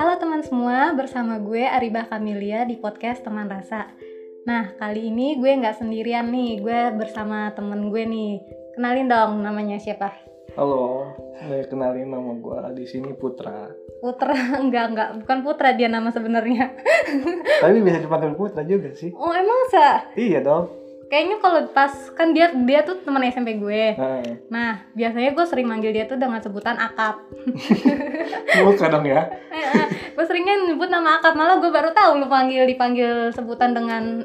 Halo teman semua, bersama gue Aribah Kamilia di podcast Teman Rasa. Nah, kali ini gue nggak sendirian nih, gue bersama temen gue nih. Kenalin dong namanya siapa? Halo, gue kenalin nama gue di sini Putra. Putra, enggak enggak, bukan Putra dia nama sebenarnya. Tapi bisa dipanggil Putra juga sih. Oh emang sa? Iya dong. Kayaknya kalau pas kan dia dia tuh teman SMP gue. Nah, Nah, biasanya gue sering manggil dia tuh dengan sebutan akap. bukan dong ya. gue seringnya nyebut nama akap, malah gue baru tahu lu panggil dipanggil sebutan dengan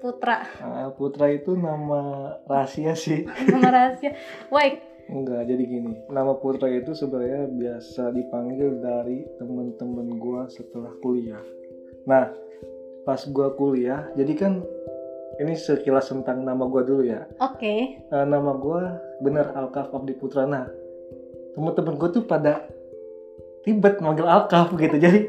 Putra. Nah, Putra itu nama rahasia sih. Nama rahasia. Wait, Enggak, jadi gini. Nama Putra itu sebenarnya biasa dipanggil dari temen-temen gue setelah kuliah. Nah, pas gue kuliah, jadi kan ini sekilas tentang nama gue dulu ya. oke. Eh, nama gue bener Alkaf Abdi Putra. Nah, temen-temen gue tuh pada ribet manggil Alkaf gitu. Jadi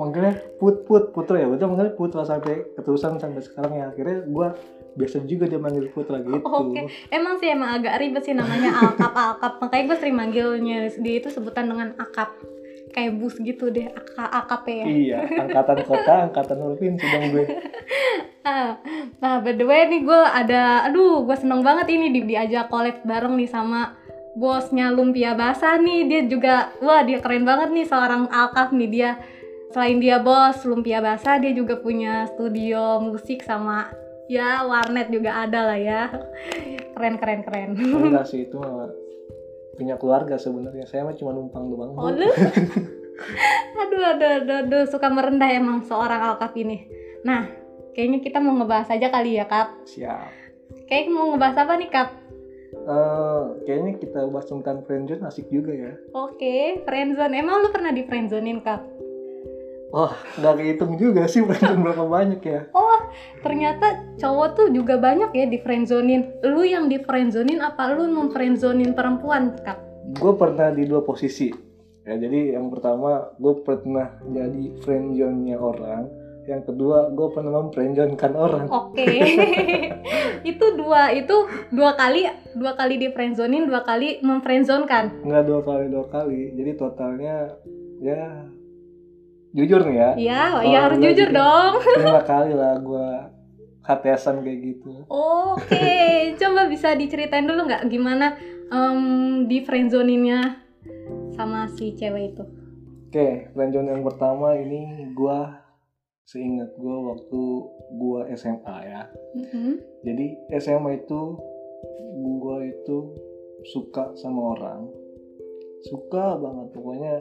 manggilnya Put Put Putra ya. Udah manggil Putra sampai keterusan sampai sekarang ya. Akhirnya gue biasa juga dia manggil Putra gitu. Oke, emang sih emang agak ribet sih namanya akap akap. Makanya gue sering manggilnya dia itu sebutan dengan akap. Kayak bus gitu deh, AK, AKP ya. Iya, angkatan kota, angkatan provinsi dong gue. Ah, Nah, by the way nih gue ada, aduh gue seneng banget ini di, diajak collab bareng nih sama bosnya Lumpia Basah nih. Dia juga, wah dia keren banget nih seorang alkaf nih dia. Selain dia bos Lumpia Basah, dia juga punya studio musik sama ya warnet juga ada lah ya. Keren keren keren. Enggak sih itu punya keluarga sebenarnya. Saya mah cuma numpang doang. Oh aduh, aduh, aduh, aduh, suka merendah emang seorang alkaf ini. Nah, kayaknya kita mau ngebahas aja kali ya, Kap. Siap. Kayak mau ngebahas apa nih, Kap? Eh, kayaknya kita bahas tentang friendzone asik juga ya. Oke, friendzone. Emang lu pernah di friendzonein, Kap? Wah, nggak kehitung juga sih friendzone berapa banyak ya. Oh, ternyata cowok tuh juga banyak ya di friendzonein. Lu yang di friendzonein apa lu memfriendzonein perempuan, Kap? Gue pernah di dua posisi. Ya, jadi yang pertama gue pernah jadi friendzone-nya orang. Yang kedua gue pernah memfriendzone-kan orang. Oke. itu dua itu dua kali dua kali di friendzonein, dua kali memfriendzonekan. Nggak dua kali dua kali. Jadi totalnya ya jujur nih ya. Iya, Oh, iya harus jujur gitu. dong. Lima kali lah gue katesan kayak gitu. Oke, coba bisa diceritain dulu nggak gimana em, di friendzoninnya sama si cewek itu? Oke, friendzone yang pertama ini gua seingat gua waktu gua SMA ya. Mhm. Jadi SMA itu gua itu suka sama orang. Suka banget pokoknya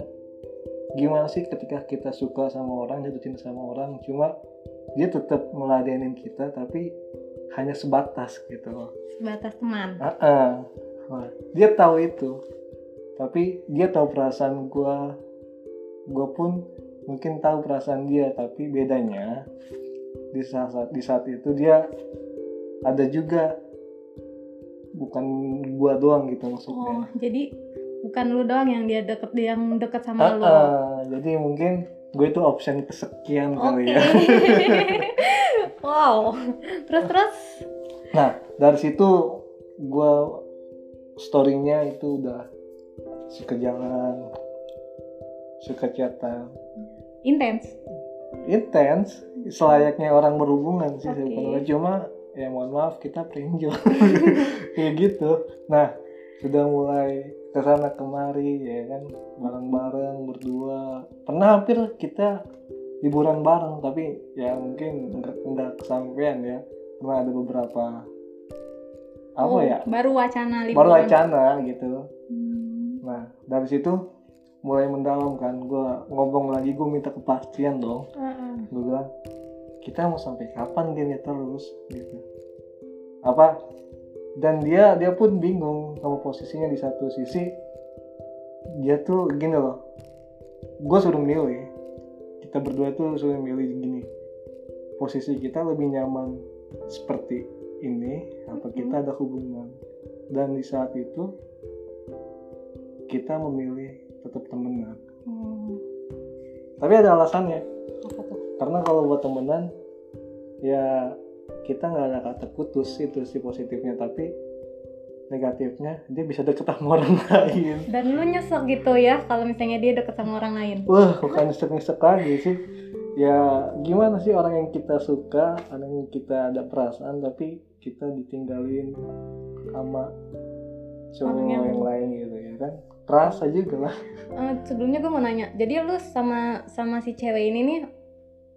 gimana sih ketika kita suka sama orang, jatuh cinta sama orang, cuma dia tetap meladenin kita tapi hanya sebatas gitu loh. Sebatas teman. Ah. Wah, dia tahu itu tapi dia tahu perasaan gua gua pun mungkin tahu perasaan dia tapi bedanya di saat di saat itu dia ada juga bukan gua doang gitu Oh, maksudnya jadi bukan lu doang yang dia deket yang deket sama lu. ah. jadi mungkin gue itu option kesekian Oke. kali ya wow. Terus terus. nah dari situ gua storynya itu udah suka jalan suka chatan Intens. intens selayaknya orang berhubungan sih Oke. sebenarnya cuma ya mohon maaf kita perinjo kayak gitu nah sudah mulai ke sana kemari ya kan? Bareng-bareng berdua. Pernah hampir kita liburan bareng tapi ya mungkin nggak kesampaian ya. Pernah ada beberapa apa Oh, ya? Baru wacana liburan. baru wacana gitu. Hmm. nah dari situ mulai mendalam kan gue ngomong lagi gue minta kepastian dong. Heeh. gue bilang kita mau sampai kapan gini terus gitu. Apa dan dia dia pun bingung sama posisinya di satu sisi. Dia tuh gini loh. Gue suruh milih. Kita berdua tuh suruh milih gini. Posisi kita lebih nyaman seperti ini apa kita ada hubungan. Dan di saat itu kita memilih tetap temenan. Hmm. tapi ada alasannya. Apa tuh? karena kalau buat temenan ya kita nggak ada kata putus itu sih positifnya tapi negatifnya dia bisa deket sama orang lain. Dan lu nyesek gitu ya kalau misalnya dia deket sama orang lain. wah bukan nyesek-nyesek lagi sih. Ya gimana sih orang yang kita suka orang yang kita ada perasaan tapi kita ditinggalin sama cowok Orang yang- yang... lain gitu ya kan? Terasa juga lah. Eh, sebelumnya gue mau nanya, jadi lu sama sama si cewek ini nih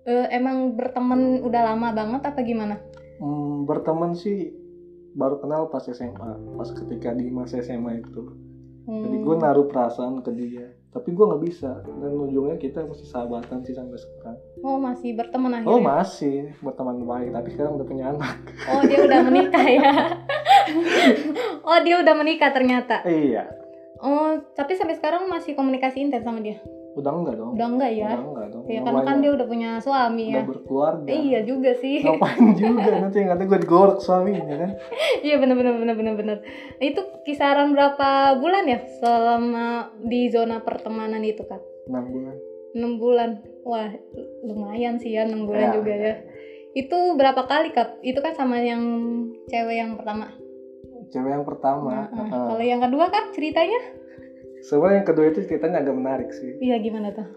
eh, emang berteman udah lama banget apa gimana? Hmm, berteman sih baru kenal pas SMA pas ketika di masa SMA itu Hmm. jadi gue naruh perasaan ke dia tapi gue nggak bisa dan ujungnya kita masih sahabatan sih sampai sekarang Oh masih berteman oh akhirnya? masih berteman baik tapi sekarang udah punya anak Oh dia udah menikah ya? oh dia udah menikah ternyata. iya Oh tapi sampai sekarang masih komunikasi intens sama dia? Udah enggak dong Udah enggak ya? udah enggak dong Ya karena kan dia udah punya suami udah ya. berkeluarga Eh, iya juga sih. ngapain juga nanti yang kata gue digorok suaminya kan Iya bener bener bener bener bener. Itu kisaran berapa bulan ya selama di zona pertemanan itu kan? enam bulan 6 bulan. Wah, lumayan sih ya 6 bulan Ya. juga ya. Itu berapa kali Kap? Itu kan sama yang cewek yang pertama. cewek yang pertama Nah. Heeh. Kalau yang kedua Kap ceritanya? Sebenarnya yang kedua itu ceritanya agak menarik sih Iya gimana tuh?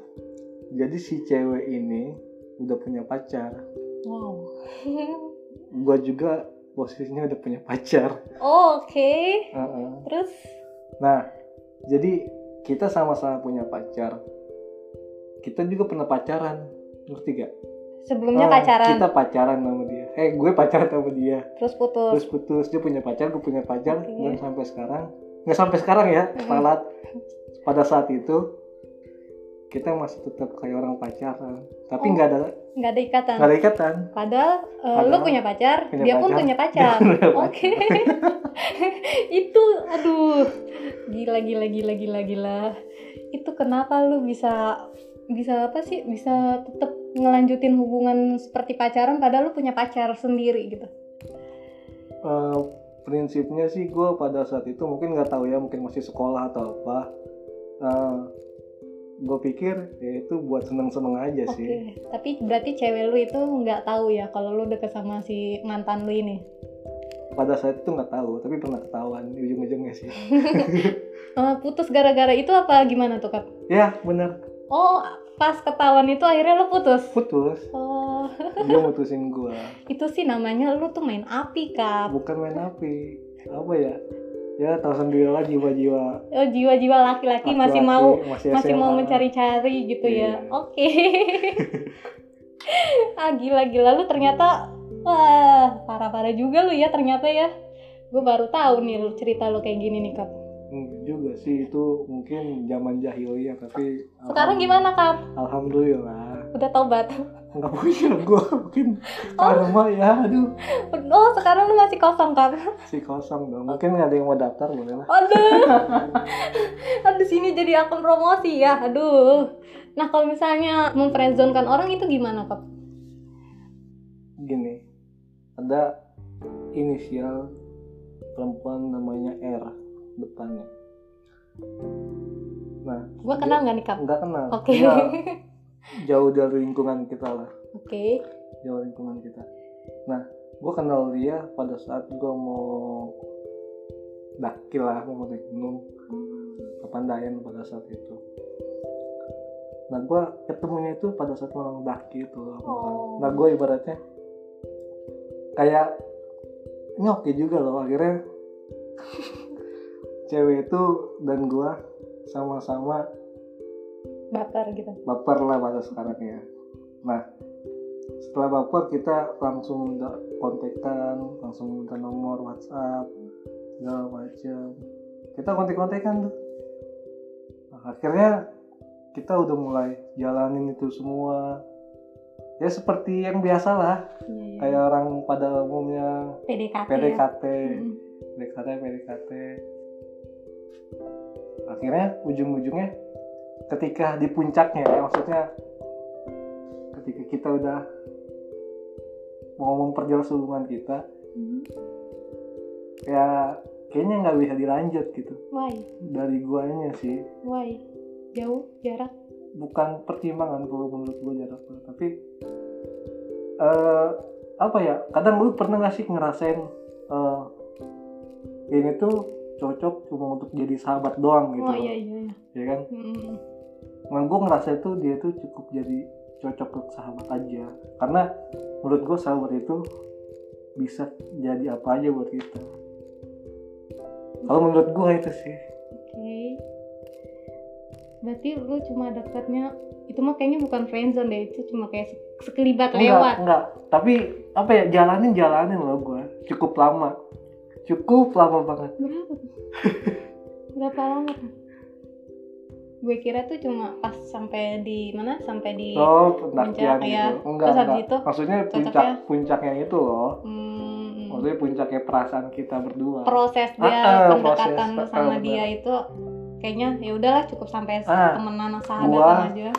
jadi si cewek ini udah punya pacar Wow. gue juga posisinya udah punya pacar Oke. Heeh. Terus Nah, jadi kita sama-sama punya pacar. Kita juga pernah pacaran, ngerti gak? sebelumnya Ah, pacaran, Kita pacaran sama dia. Eh, gue pacaran sama dia. terus putus. Terus putus, dia punya pacar, gue punya pacar, Oke. dan sampai sekarang, nggak sampai sekarang ya, salat. Pada saat itu kita masih tetap kayak orang pacaran, tapi Oh. nggak ada nggak ada ikatan. nggak ada ikatan. Padahal, lu Padahal punya pacar, punya dia pun pacar, punya pacar. Oke. itu aduh. Gila gila gila gila gila. Itu kenapa lu bisa bisa apa sih? Bisa tetap ngelanjutin hubungan seperti pacaran padahal lu punya pacar sendiri gitu. Eh, prinsipnya sih gue pada saat itu mungkin nggak tahu ya mungkin masih sekolah atau apa gue pikir ya itu buat seneng-seneng aja Oke. sih Tapi berarti cewek lu itu nggak tahu ya kalau lu deket sama si mantan lu ini. pada saat itu nggak tahu tapi pernah ketahuan di ujung-ujungnya sih Eh, putus gara-gara itu apa gimana tuh kak? ya bener Oh pas ketahuan itu akhirnya lu putus. putus Oh dia mutusin gue itu sih namanya lu tuh main api kak. bukan main api apa ya ya tahu sendiri lah jiwa-jiwa Oh jiwa-jiwa laki-laki masih mau masih, masih mau mencari-cari gitu ya. Iya. Oke. ah gila-gila lu ternyata wah parah-parah juga lu ya ternyata ya. Gue baru tahu nih lu cerita lu kayak gini nih kak. Enggak juga sih itu mungkin zaman jahiliyah tapi Sekarang gimana kak? alhamdulillah Udah tobat? Nggak punya gue mungkin karma ya aduh Oh sekarang lu masih kosong kak? si kosong dong mungkin nggak ada yang mau daftar boleh lah Aduh, aduh sini jadi akun promosi ya, aduh. Nah kalau misalnya memfriendzonekan orang itu gimana kak? gini ada inisial perempuan namanya R depannya nah Gue kenal nggak nih kak? nggak kenal Oke. Dia jauh dari lingkungan kita lah. Oke. jauh lingkungan kita. Nah gue kenal dia pada saat gue mau daki lah mau naik gunung. Ke Pandayan pada saat itu. Nah gue ketemunya itu pada saat mau daki itu Oh. nah gue ibaratnya kayak ini oke juga loh akhirnya cewek itu dan gue sama-sama Baper gitu. baper lah pada sekarang ya nah setelah baper kita langsung minta kontekan langsung minta nomor WhatsApp segala macam kita kontek-kontekan tuh nah, akhirnya kita udah mulai jalanin itu semua ya seperti yang biasa lah Iya, iya. kayak orang pada umumnya PDKT. PDKT Ya? PDKT PDKT akhirnya ujung-ujungnya ketika di puncaknya ya maksudnya ketika kita udah mau memperjelas hubungan kita Mm. ya kayaknya nggak bisa dilanjut gitu Why? dari guanya sih Why? Jauh jarak. bukan pertimbangan kalau menurut gue jarak tapi eh apa ya kadang lu pernah nggak sih ngerasain eh, ini tuh cocok cuma untuk jadi sahabat doang gitu. Oh iya iya iya. ya kan? Mm-mm. nah gue ngerasa itu dia tuh cukup jadi cocok untuk sahabat aja. Karena menurut gue sahabat itu bisa jadi apa aja buat kita. Kalau menurut gue itu sih. Oke. Berarti lu cuma dekatnya itu mah kayaknya bukan friendzone deh, itu cuma kayak se- sekelibat enggak lewat. enggak. Tapi apa ya jalanin jalanin loh gue cukup lama cukup lama banget Berapa tuh? Berapa lama? Gue kira tuh cuma pas sampai di mana? Sampai di oh pendakian puncak, ya. gitu enggak Terus enggak itu maksudnya puncak puncaknya itu loh hmm, maksudnya puncaknya perasaan kita berdua proses dia Ah, ah, pendekatan proses. sama Ah, dia itu kayaknya ya udahlah cukup sampai Ah, temenan sahabatan aja.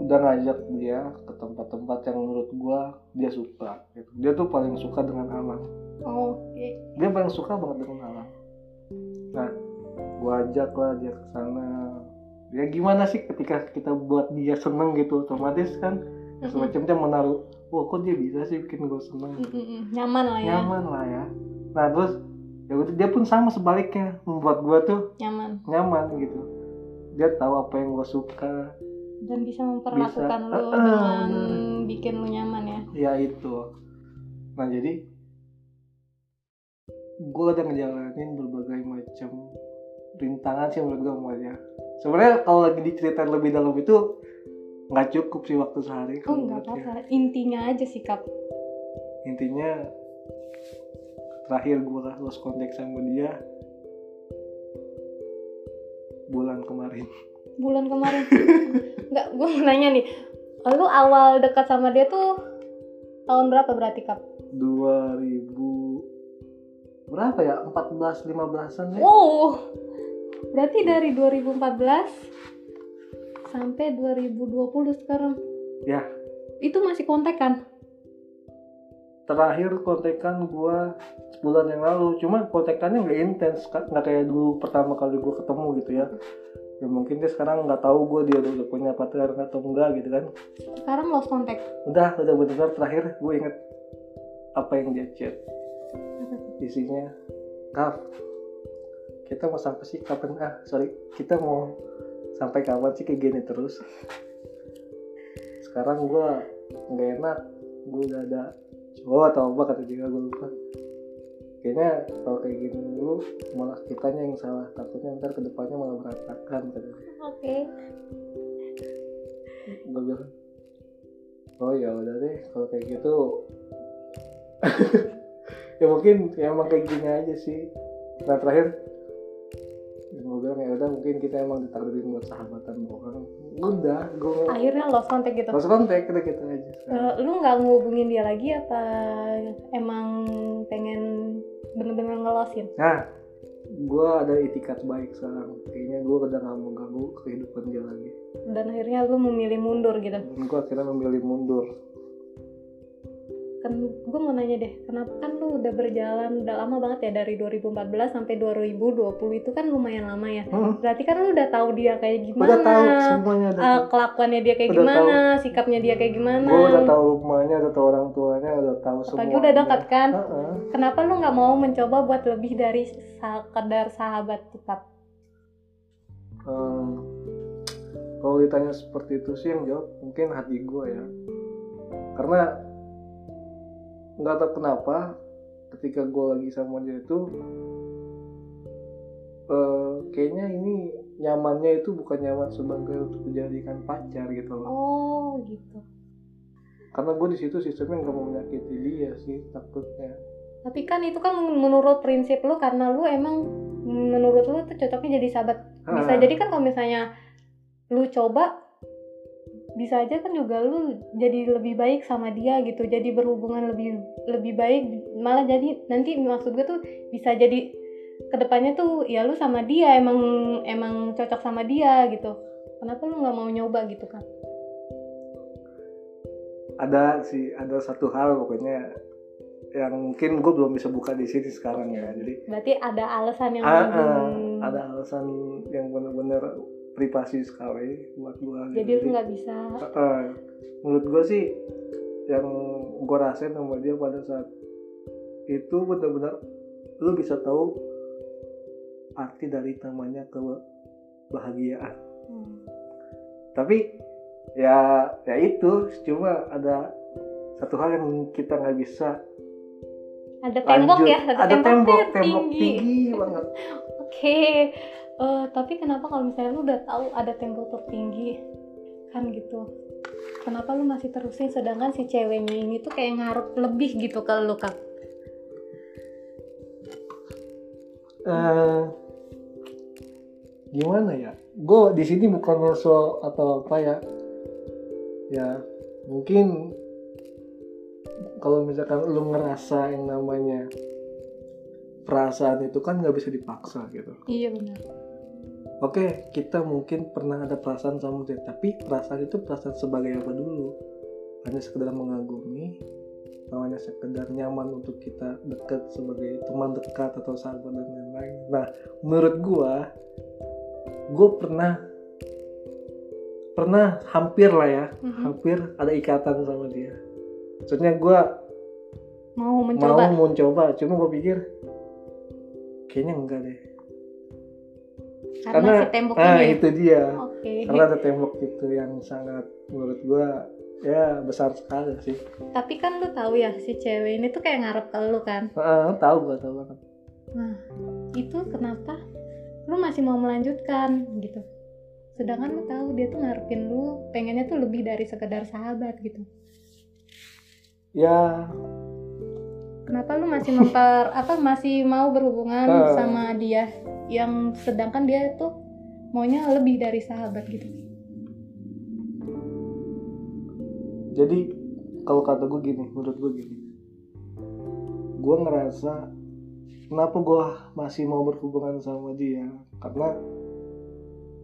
udah ngajak dia tempat-tempat yang menurut gua dia suka gitu. dia tuh paling suka dengan alam Oh, oke. dia paling suka banget dengan alam nah gua ajak lah dia ke sana ya gimana sih ketika kita buat dia seneng gitu otomatis kan semacamnya menaruh wah kok dia bisa sih bikin gue seneng. Nyaman lah ya. nyaman lah ya nah terus ya dia pun sama sebaliknya membuat gua tuh Nyaman. nyaman gitu dia tahu apa yang gua suka dan bisa memperlakukan Bisa. lu Ah, ah, dengan bener. bikin lu nyaman ya. Ya itu. Nah jadi gue udah ngejalanin berbagai macam rintangan sih menurut gue semuanya sebenarnya kalau lagi diceritain lebih dalam itu nggak cukup sih waktu sehari oh nggak apa-apa. intinya aja sikap intinya terakhir gue lost contact sama dia bulan kemarin bulan kemarin. Nggak gue nanya nih. Lu awal dekat sama dia tuh tahun berapa berarti kap 2000 berapa ya? 14 15an ya? Wow. Berarti dari 2014 sampai 2020 sekarang. Ya. Itu masih kontak kan? Terakhir kontekan gua sebulan yang lalu. Cuma kontekannya nggak intens nggak kayak dulu pertama kali gua ketemu gitu ya ya mungkin dia sekarang nggak tahu gua dia udah punya pacar atau enggak gitu kan. Sekarang lost contact. Udah udah benar terakhir gue inget apa yang dia chat. Isinya kaf kita mau sampai sih? Kapan? Ah sorry kita mau sampai kapan sih? Kayak gini terus. Sekarang gua nggak enak gue udah ada cowok atau apa kata dia gue lupa kayaknya kalau kayak gini dulu malah kitanya yang salah. Takutnya ntar ke depannya malah berantakan. Oke. Gue bilang oh ya udah deh kalau kayak gitu. Ya mungkin ya emang kayak gini aja sih. Nah terakhir ya gue bilang ya udah mungkin kita emang ditakdirin buat sahabatan bukan udah gue akhirnya lost contact gitu Lost kontak udah gitu aja. Eh, lu nggak ngehubungin dia lagi apa emang pengen bener-bener ngelosin Nah, gue ada itikat baik sekarang. Kayaknya gue udah gak mau ganggu kehidupan dia lagi. dan akhirnya lu memilih mundur gitu gue akhirnya memilih mundur. Kan gue mau nanya deh kenapa kan lu udah berjalan udah lama banget ya dari 2014 sampai 2020 itu kan lumayan lama ya Hmm, berarti kan lu udah tahu dia kayak gimana udah tahu semuanya udah tahu. kelakuannya dia kayak Udah gimana sikapnya dia kayak gimana Gue udah tahu rumahnya, udah tahu orang tuanya, udah tahu semua. apalagi udah dekat kan Heeh. kenapa lu nggak mau mencoba buat lebih dari sekedar sahabat tetap kalau ditanya seperti itu sih yang jawab mungkin hati gue ya. Karena nggak tahu kenapa ketika gue lagi sama dia itu eh, kayaknya ini nyamannya itu bukan nyaman sebagai untuk dijadikan pacar gitu loh. oh gitu Karena gue di situ sistemnya nggak mau menyakiti dia sih takutnya. tapi kan itu kan menurut prinsip lu karena lu emang menurut lu tuh cocoknya jadi sahabat bisa Ah, jadi kan kalau misalnya lu coba bisa aja kan juga lu jadi lebih baik sama dia gitu jadi berhubungan lebih lebih baik malah jadi nanti maksud gue tuh bisa jadi ke depannya tuh ya lu sama dia emang emang cocok sama dia gitu kenapa lu nggak mau nyoba gitu kan ada sih ada satu hal pokoknya yang mungkin gue belum bisa buka di sini sekarang ya. Jadi berarti ada alasan yang Ah, ah, belum- ada alasan yang benar-benar privasi sekali buat gua jadi lu nggak bisa? Ah. menurut gua sih yang gua rasain sama dia pada saat itu benar-benar lu bisa tahu arti dari namanya kebahagiaan. Hmm. tapi ya ya itu. Cuma ada satu hal yang kita nggak bisa ada tembok lanjut. ya? Ada, ada tembok tembok tinggi, tinggi banget. Oke Eh, tapi kenapa kalau misalnya lu udah tahu ada tembok tertinggi kan gitu? Kenapa lu masih terusin? Sedangkan si ceweknya ini tuh kayak ngarep lebih gitu ke lu kak. Eh, gimana ya? Gue di sini bukannya so atau apa ya? Ya mungkin kalau misalkan lu ngerasa yang namanya perasaan itu kan nggak bisa dipaksa gitu. Iya benar Oke, kita mungkin pernah ada perasaan sama dia, tapi perasaan itu perasaan sebagai apa dulu? Hanya sekedar mengagumi, namanya sekedar nyaman untuk kita dekat sebagai teman dekat atau sahabat dan lain-lain. Nah, menurut gua, gua pernah pernah hampir lah ya, Mhm. hampir ada ikatan sama dia. Maksudnya gua mau mencoba mau mencoba, cuma gua pikir kayaknya enggak deh. Karena, si tembok ah, ini itu dia. oke. Karena ada tembok itu yang sangat menurut gua ya besar sekali sih. Tapi kan lu tahu ya si cewek ini tuh kayak ngarep ke lu kan? Ah, tahu gua tahu banget nah itu kenapa lu masih mau melanjutkan gitu? Sedangkan lu tahu dia tuh ngarepin lu pengennya tuh lebih dari sekedar sahabat gitu. Ya kenapa lu masih memper apa masih mau berhubungan Ah. sama dia yang sedangkan dia tuh maunya lebih dari sahabat gitu? Jadi kalau kata gua gini menurut gua gini. Gua ngerasa kenapa gua masih mau berhubungan sama dia? Karena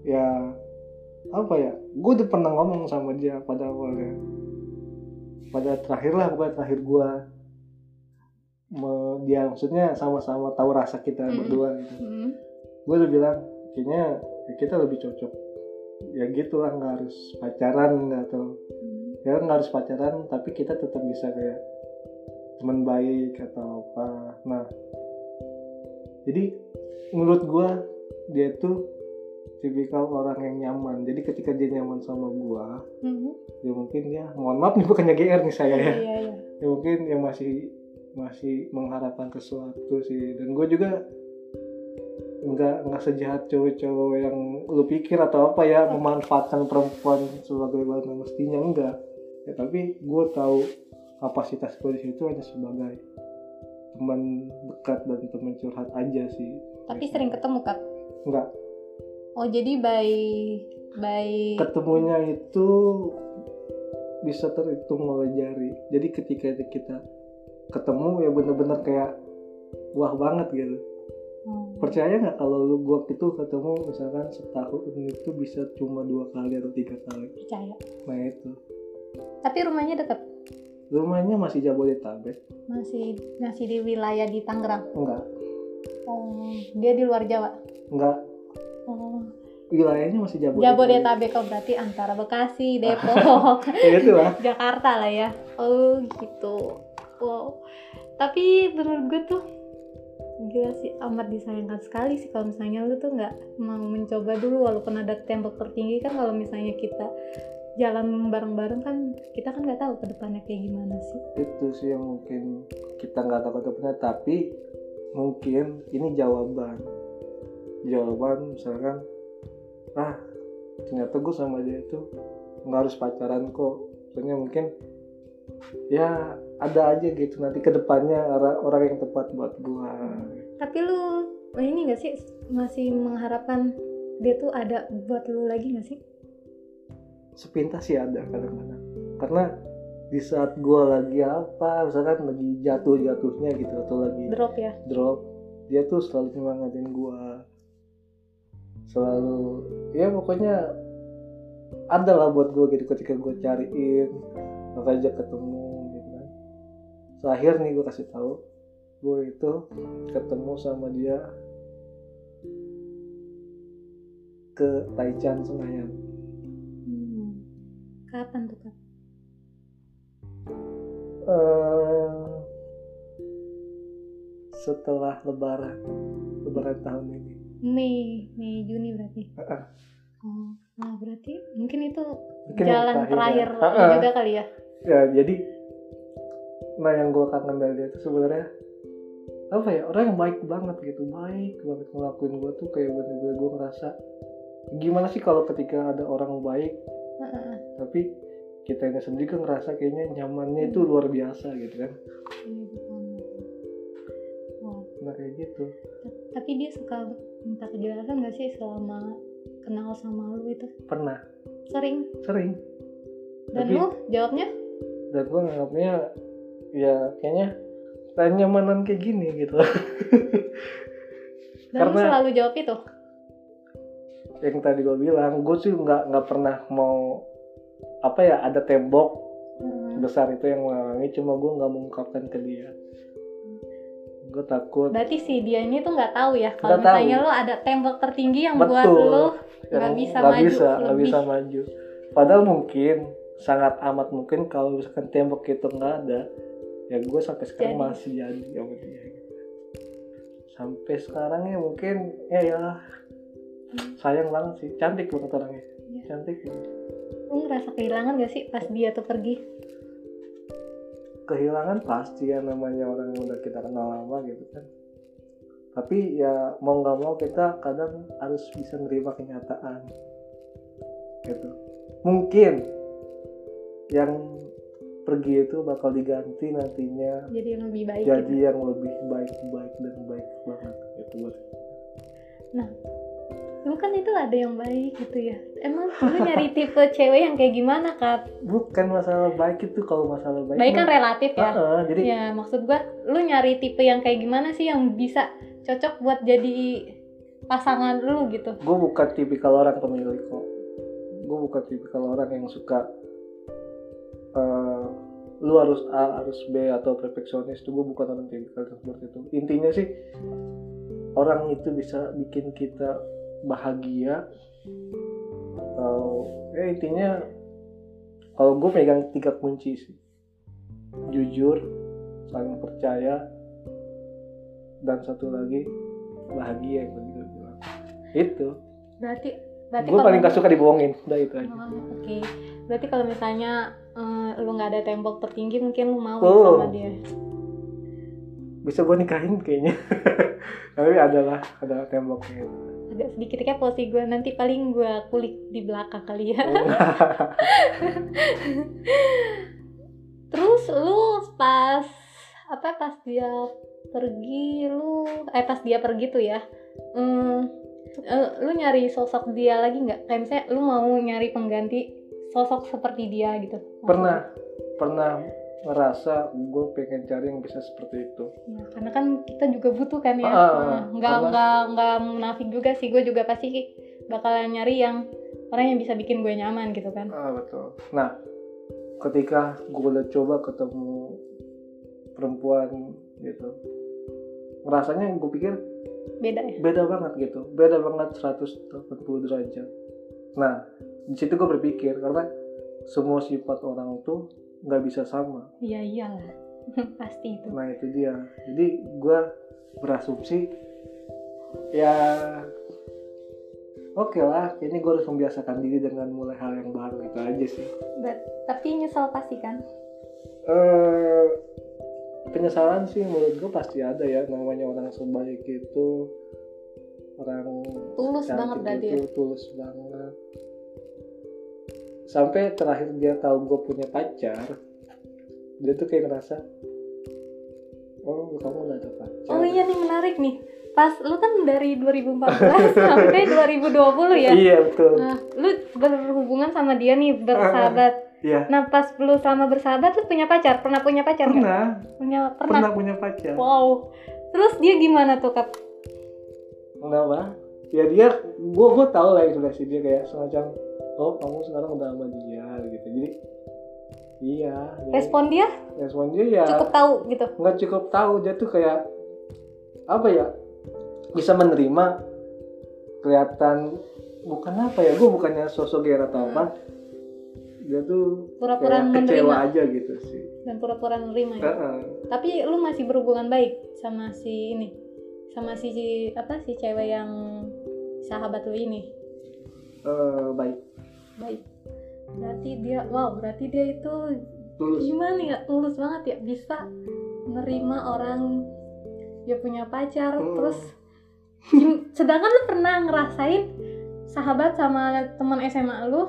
ya apa ya gue udah pernah ngomong sama dia pada awalnya. Pada terakhir lah bukan terakhir gua. me- dia maksudnya sama-sama tahu rasa kita Mm-mm. berdua gitu Hmm. gue udah bilang kayaknya ya kita lebih cocok ya gitu lah nggak harus pacaran nggak atau Hmm. ya nggak harus pacaran tapi kita tetap bisa kayak teman baik atau apa nah jadi menurut gue dia tuh tipikal orang yang nyaman jadi ketika dia nyaman sama gue Hmm. ya mungkin ya mohon maaf nih bukannya GR nih saya ya iya iya ya mungkin yang masih masih mengharapkan sesuatu sih. Dan gue juga nggak nggak sejahat cowok-cowok yang lu pikir atau apa ya memanfaatkan perempuan sebagai mana mestinya enggak. Ya tapi gue tahu kapasitas gue di situ hanya sebagai teman dekat dan teman curhat aja sih. Tapi sering ketemu kak? Enggak. Oh jadi by by ketemunya itu bisa terhitung oleh jari. Jadi ketika kita ketemu ya bener-bener kayak wah banget gitu. Hmm. percaya nggak kalau lu gua itu ketemu misalkan setahun itu bisa cuma dua kali atau tiga kali? Percaya. Nah itu. Tapi rumahnya dekat rumahnya masih Jabodetabek. Masih masih di wilayah di Tangerang? Enggak. Oh dia di luar Jawa? Enggak. Oh. Wilayahnya masih Jabodetabek, Jabodetabek oh berarti antara Bekasi Depok ya itu lah Jakarta lah ya. Oh gitu wow tapi menurut gue tuh gila sih amat disayangkan sekali sih kalau misalnya lu tuh nggak mau mencoba dulu walaupun ada tembok tertinggi kan kalau misalnya kita jalan bareng-bareng kan kita kan nggak tahu ke depannya kayak gimana sih. Itu sih yang mungkin kita nggak tahu ke depannya tapi mungkin ini jawaban. Jawaban misalkan ah ternyata gue sama dia itu nggak harus pacaran kok. Soalnya mungkin ya ada aja gitu nanti ke depannya orang orang yang tepat buat gua. Tapi lu ini gak sih? Masih mengharapkan dia tuh ada buat lu lagi gak sih? Sepintas sih ada kadang-kadang. Karena di saat gua lagi apa misalkan lagi jatuh-jatuhnya gitu atau lagi drop ya? drop dia tuh selalu nyemangatin gua. Selalu ya pokoknya ada lah buat gua gitu ketika gua cariin ngajak ketemu terakhir nih gua kasih tahu gua itu ketemu sama dia ke Taichan Senayan hmm. kapan tuh kak Eh, setelah lebaran lebaran tahun ini Mei Mei Juni berarti Heeh. oh nah berarti mungkin itu Mungkin jalan terakhir, ya. Heeh. juga kali ya ya jadi nah yang gue kangen dari dia tuh sebenarnya apa ya orang yang baik banget gitu baik banget ngelakuin gue tuh kayak bener-bener gue ngerasa gimana sih kalau ketika ada orang baik Heeh. tapi kita sendiri kan ngerasa kayaknya nyamannya itu luar biasa gitu kan? Iya. Wah, nah kayak gitu. Ta- tapi dia suka minta kejelasan gak sih selama kenal sama lu itu? Pernah. Sering. Sering. Dan Tapi- lu? Jawabnya? Dan gue nganggapnya ya kayaknya lain nyamanan kayak gini gitu dan lu Karena- selalu jawab itu yang tadi gue bilang gue sih nggak nggak pernah mau apa ya ada tembok Heeh. besar itu yang menghalangi cuma gue nggak mengungkapkan ke dia gue takut berarti si dia ini tuh nggak tahu ya kalau tahu. misalnya lu ada tembok tertinggi yang buat Betul. lu yang nggak bisa nggak maju bisa lebih. bisa maju padahal mungkin sangat amat mungkin kalau misalkan tembok itu nggak ada ya gue sampai sekarang Jadi. masih jadi sama dia gitu. sampai sekarang ya mungkin ya ya sayang banget sih cantik banget orangnya Iya. cantik banget. lu ngerasa kehilangan gak sih pas dia tuh pergi kehilangan pasti ya namanya orang yang udah kita kenal lama gitu kan tapi ya mau nggak mau kita kadang harus bisa menerima kenyataan gitu mungkin yang pergi itu bakal diganti nantinya. Jadi yang lebih baik jadi gitu. yang lebih baik baik dan baik banget gitu. Buat lu kan itu ada yang baik gitu ya? Emang lu nyari tipe cewek yang kayak gimana kak? Bukan masalah baik itu kalau masalah baik baik kan relatif ya? Heeh, jadi ya maksud gua lu nyari tipe yang kayak gimana sih yang bisa cocok buat jadi pasangan lu gitu? Gue bukan tipikal orang pemilik kok. Gue bukan tipikal orang yang suka eh, lu harus A harus B atau perfeksionis tuh gue bukan orang tipikal seperti itu. Intinya sih orang itu bisa bikin kita bahagia atau ya intinya kalau gue pegang tiga kunci sih. Jujur saling percaya dan satu lagi bahagia yang tadi gue bilang. Itu. Berarti berarti gue paling gak suka dibohongin. Udah itu aja. Oh, oke. Berarti kalau misalnya eh, lu nggak ada tembok tertinggi mungkin lu mau Oh. sama dia. Bisa gue nikahin kayaknya. Tapi adalah ada temboknya agak sedikit kepo sih gue nanti paling gue kulik di belakang kali ya. Terus lu pas apa pas dia pergi lu eh pas dia pergi tuh ya hmm, eh, lu nyari sosok dia lagi nggak? Kayak misalnya lu mau nyari pengganti sosok seperti dia gitu pernah pernah ngerasa gue pengen cari yang bisa seperti itu Ya, karena kan kita juga butuh kan ya. Ah, ah, Nah, nggak karena- nggak nggak munafik juga sih. Gue juga pasti bakalan nyari yang orang yang bisa bikin gue nyaman gitu kan. ah betul nah ketika gue udah coba ketemu perempuan gitu rasanya gue pikir Beda ya. beda banget gitu beda banget 180 derajat nah di situ gue berpikir karena semua sifat orang tuh nggak bisa sama Iya iyalah. pasti itu. nah itu dia jadi gue berasumsi ya oke lah ini gue harus membiasakan diri dengan mulai hal yang baru itu aja sih But- tapi nyesel pasti kan. eh penyesalan sih menurut gue pasti ada ya namanya orang sebaik itu orang Tulus banget berarti itu ya. tulus banget sampai terakhir dia tahu gue punya pacar dia tuh kayak ngerasa oh kamu udah ada pacar Oh iya nih menarik nih. Pas lu kan dari 2014 sampai 2020 ya. iya betul Nah, lu berhubungan sama dia nih bersahabat. iya Nah, pas lu sama bersahabat lu punya pacar? Pernah punya pacar pernah Punya pernah. pernah punya pacar Wow. Terus dia gimana tuh, Kap? kenapa ya dia gue gue tahu lah ekspresi dia kayak semacam oh kamu sekarang udah sama dia gitu jadi iya Respon dia respon dia ya cukup tahu gitu. nggak cukup tahu dia tuh kayak apa ya bisa menerima kelihatan bukan apa ya gue bukannya sosok gera atau apa dia tuh Pura-pura kecewa menerima aja gitu sih dan pura-pura menerima ya. Heeh. Tapi lu masih berhubungan baik sama si ini, sama si apa si cewek yang sahabat lu ini. Eh, baik Baik. Berarti dia, wow, berarti dia itu tulus gimana ya tulus banget ya bisa menerima orang dia punya pacar Hmm. terus sedangkan lu pernah ngerasain sahabat sama teman SMA lu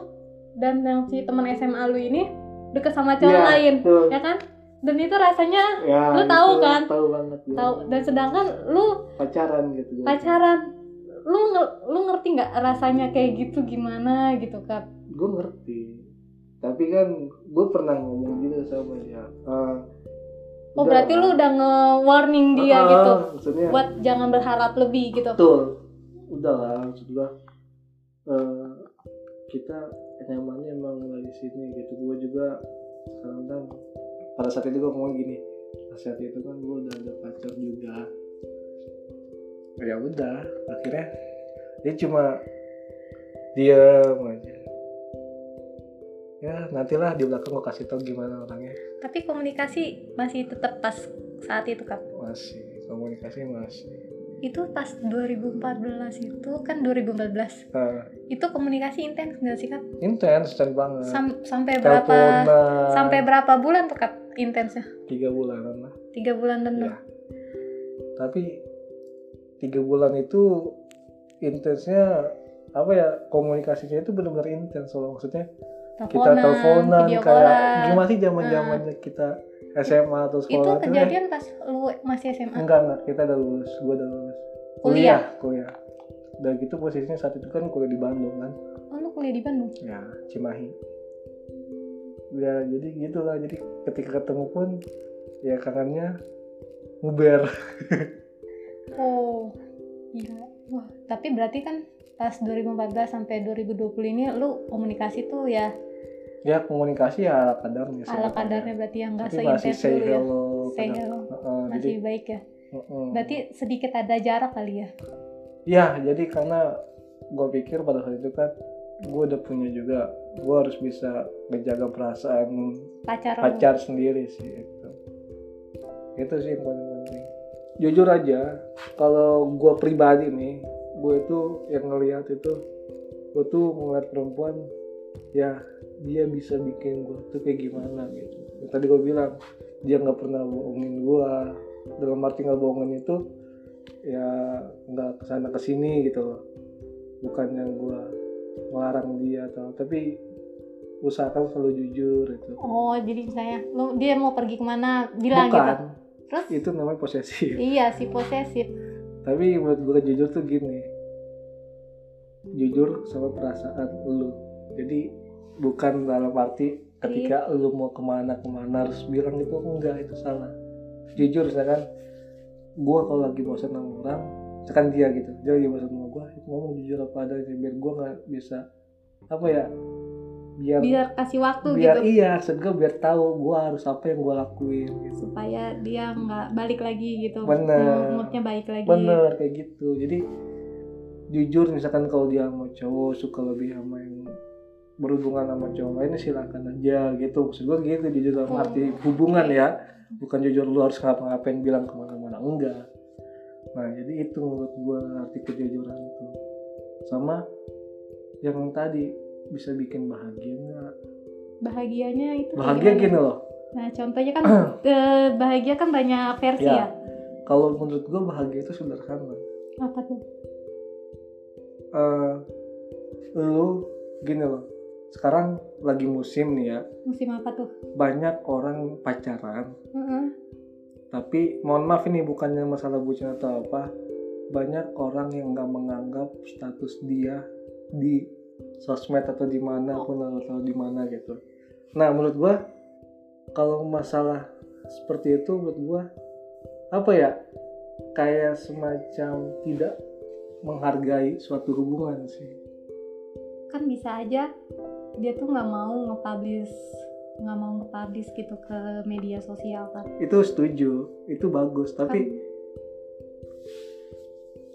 dan yang si teman SMA lu ini deket sama cowok Iya, lain tuh. ya kan dan itu rasanya ya Lu tahu itu kan? tahu banget ya. tahu dan sedangkan lu pacaran gitu pacaran lu lu ngerti nggak rasanya kayak gitu gimana gitu kan gue ngerti. Tapi kan gue pernah ngomong juga sama dia. Eh, oh udah. berarti lu udah nge-warning dia Ah, gitu? maksudnya buat jangan berharap lebih gitu? Betul. Udah lah maksud gue eh, kita nyamannya emang dari sini gitu. Gue juga sekarang kan pada saat itu gue ngomong gini saat itu kan gue udah ada pacar juga ya udah akhirnya dia cuma diam aja. Ya nantilah di belakang gue kasih tau gimana orangnya. Tapi komunikasi masih tetap pas saat itu kan masih komunikasi masih. Itu pas 2014 itu kan 2014 nah, itu komunikasi intens nggak sih kak? Intens dan banget. Sam- sampai berapa teleponan sampai berapa bulan tuh kak intensnya? Tiga bulanan lah. Tiga bulan dan ya tapi tiga bulan itu intensnya apa ya komunikasinya itu benar-benar intens loh. Maksudnya kita teleponan kayak gimana sih zaman zamannya kita SMA atau itu sekolah ya? kejadian pas lu masih SMA enggak enggak kita udah lulus gua udah lulus. Kuliah? kuliah udah gitu posisinya saat itu kan kuliah di Bandung kan? Oh lu kuliah di Bandung? Ya Cimahi. Ya jadi gitulah jadi ketika ketemu pun ya kangennya nguber oh iya wah tapi berarti kan pas 2014 sampai 2020 ini lu komunikasi tuh ya ya komunikasi ya ala kadarnya ala kadarnya berarti yang nggak seintens dulu ya. hello say hello. Jadi masih baik ya. Heeh. berarti sedikit ada jarak kali ya? Ya jadi karena gue pikir pada saat itu kan gue udah punya juga gue harus bisa menjaga perasaan pacar pacar sendiri sih itu itu sih yang paling jujur aja kalau gue pribadi nih gue itu yang ngelihat itu gue tuh ngeliat perempuan ya dia bisa bikin gue tuh kayak gimana gitu. Yang tadi gue bilang dia nggak pernah bohongin gue dalam arti nggak bohongin itu ya nggak ke sana ke sini gitu loh. Bukan yang gue melarang dia atau tapi usahakan selalu jujur itu oh jadi misalnya lu dia mau pergi ke mana bilang bukan. gitu terus itu namanya posesif. Iya si posesif. Tapi menurut gue jujur tuh gini. Jujur sama perasaan lu. Jadi bukan dalam arti ketika lu mau ke mana ke mana harus bilang itu enggak itu salah. Jujur misalkan gue kalau lagi bosan sama orang misalkan dia gitu dia lagi bosan sama gue ngomong jujur apa adanya biar gue nggak bisa apa ya biar biar kasih waktu biar gitu. iya maksud gue biar tahu gue harus apa yang gue lakuin gitu. Supaya dia nggak balik lagi gitu. Bener. Mood- moodnya baik lagi. Bener kayak gitu. Jadi jujur misalkan kalau dia sama cowok suka lebih sama yang berhubungan sama cowok lainnya silakan aja gitu. Maksud gue gitu jujur dalam Oh. arti hubungan ya. Bukan jujur lu harus ngapa-ngapain bilang ke mana-mana enggak. Nah jadi itu menurut gue arti kejujuran itu sama yang tadi bisa bikin bahagia nggak? Bahagianya itu bahagia gini loh. Nah contohnya kan eh, bahagia kan banyak versi Ya. ya, kalau menurut gue bahagia itu sederhana apa tuh? Eh lu gini loh. Sekarang lagi musim nih ya. Musim apa tuh? Banyak orang pacaran. Heeh. tapi mohon maaf ini bukannya masalah bucin atau apa. Banyak orang yang nggak menganggap status dia di sosmed atau di mana pun atau di mana gitu. Nah menurut gua kalau masalah seperti itu menurut gua apa ya kayak semacam tidak menghargai suatu hubungan sih. Kan bisa aja dia tuh nggak mau nge-publish nggak mau nge-publish gitu ke media sosial kan itu setuju itu bagus. Tapi Kan-